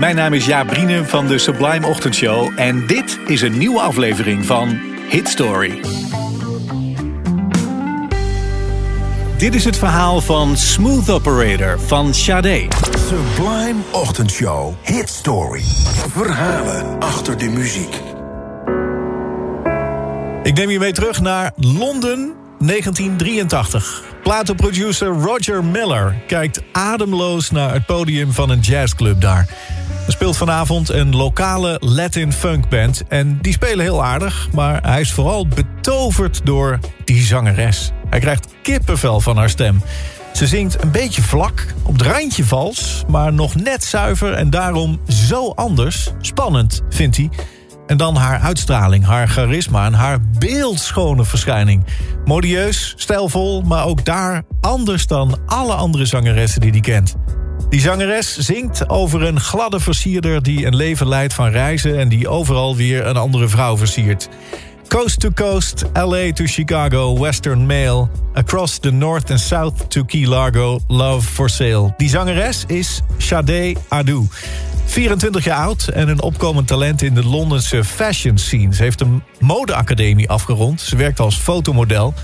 Mijn naam is Jaap Brienen van de Sublime Ochtendshow en dit is een nieuwe aflevering van Hit Story. Dit is het verhaal van Smooth Operator van Sade. Sublime Ochtendshow Hit Story. Verhalen achter de muziek. Ik neem je mee terug naar Londen 1983. Platenproducer Roger Miller kijkt ademloos naar het podium van een jazzclub daar. Er speelt vanavond een lokale Latin funk band en die spelen heel aardig, maar hij is vooral betoverd door die zangeres. Hij krijgt kippenvel van haar stem. Ze zingt een beetje vlak, op het randje vals, maar nog net zuiver en daarom zo anders. Spannend, vindt hij. En dan haar uitstraling, haar charisma en haar beeldschone verschijning. Modieus, stijlvol, maar ook daar anders dan alle andere zangeressen die hij kent. Die zangeres zingt over een gladde versierder die een leven leidt van reizen... en die overal weer een andere vrouw versiert. Coast to coast, LA to Chicago, Western Mail... across the North and South to Key Largo, Love for Sale. Die zangeres is Sade Adu. 24 jaar oud en een opkomend talent in de Londense fashion scene. Ze heeft een modeacademie afgerond. Ze werkt als fotomodel.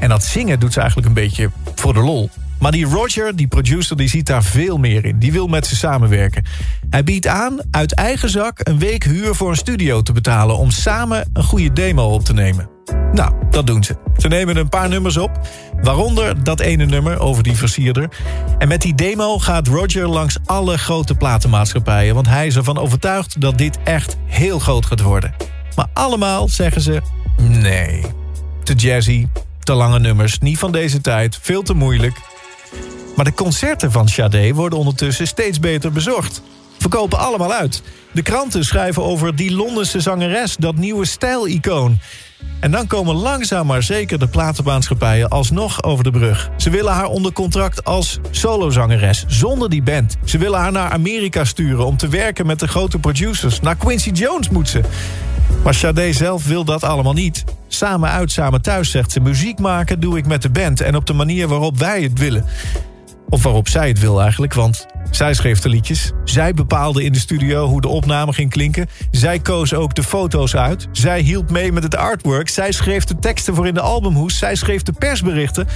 En dat zingen doet ze eigenlijk een beetje voor de lol. Maar die Roger, die producer, die ziet daar veel meer in. Die wil met ze samenwerken. Hij biedt aan uit eigen zak een week huur voor een studio te betalen... om samen een goede demo op te nemen. Nou, dat doen ze. Ze nemen een paar nummers op, waaronder dat ene nummer over die versierder. En met die demo gaat Roger langs alle grote platenmaatschappijen... want hij is ervan overtuigd dat dit echt heel groot gaat worden. Maar allemaal zeggen ze nee. Te jazzy, te lange nummers, niet van deze tijd, veel te moeilijk... Maar de concerten van Sade worden ondertussen steeds beter bezorgd. Verkopen allemaal uit. De kranten schrijven over die Londense zangeres, dat nieuwe stijlicoon. En dan komen langzaam maar zeker de platenmaatschappijen alsnog over de brug. Ze willen haar onder contract als solozangeres, zonder die band. Ze willen haar naar Amerika sturen om te werken met de grote producers. Naar Quincy Jones moet ze. Maar Sade zelf wil dat allemaal niet. Samen uit, samen thuis, zegt ze. Muziek maken doe ik met de band en op de manier waarop wij het willen. Of waarop zij het wil eigenlijk, want zij schreef de liedjes. Zij bepaalde in de studio hoe de opname ging klinken. Zij koos ook de foto's uit. Zij hielp mee met het artwork. Zij schreef de teksten voor in de albumhoes. Zij schreef de persberichten.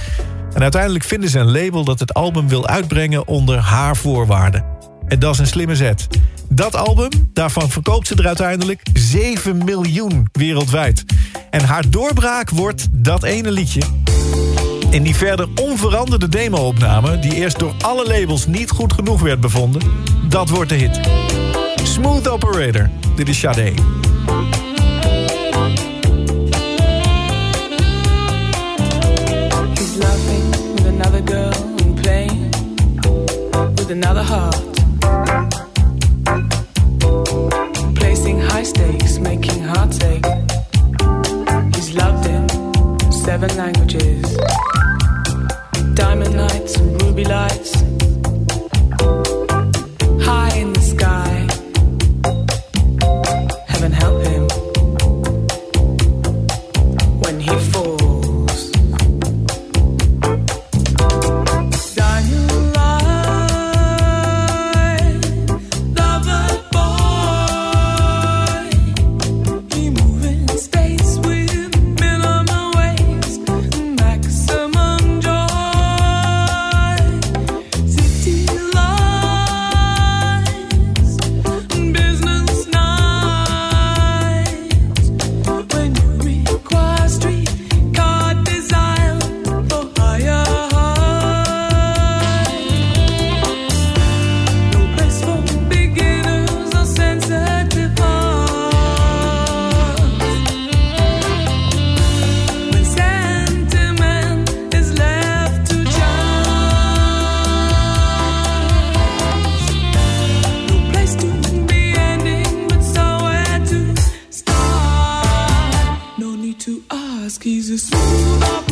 En uiteindelijk vinden ze een label dat het album wil uitbrengen onder haar voorwaarden. En dat is een slimme zet. Dat album, daarvan verkoopt ze er uiteindelijk 7 miljoen wereldwijd. En haar doorbraak wordt dat ene liedje. In die verder onveranderde demo-opname... die eerst door alle labels niet goed genoeg werd bevonden... dat wordt de hit. Smooth Operator, dit is Sade. Another girl with another heart. Placing high stakes, making hearts ache. He's loved in seven languages. Diamond nights and ruby lights. He's a smooth up.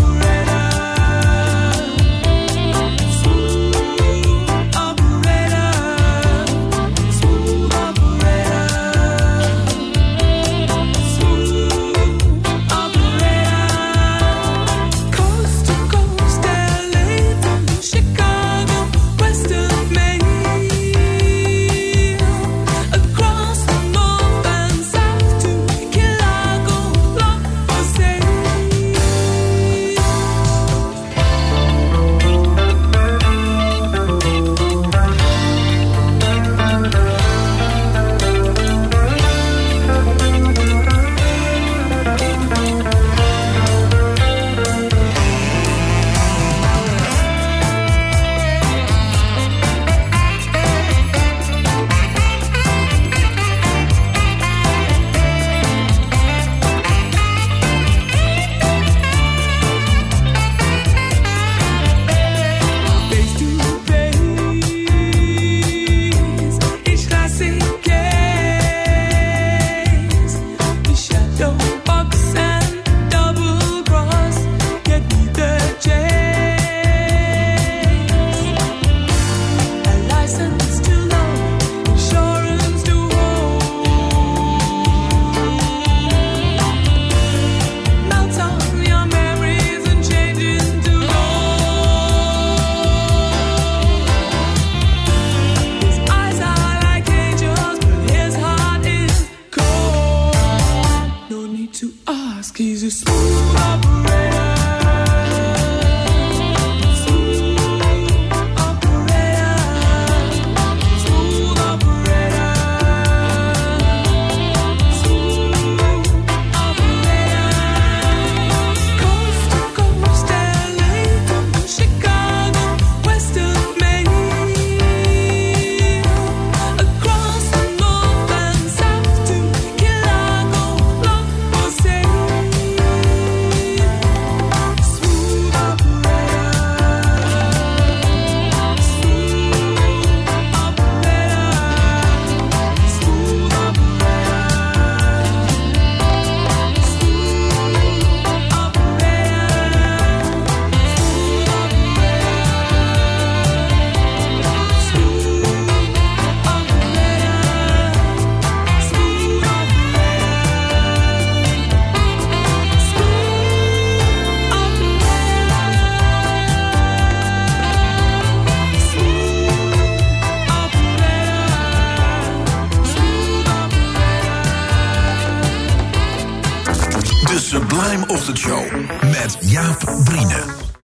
Sublime Ochtendshow met Jaap Brienen.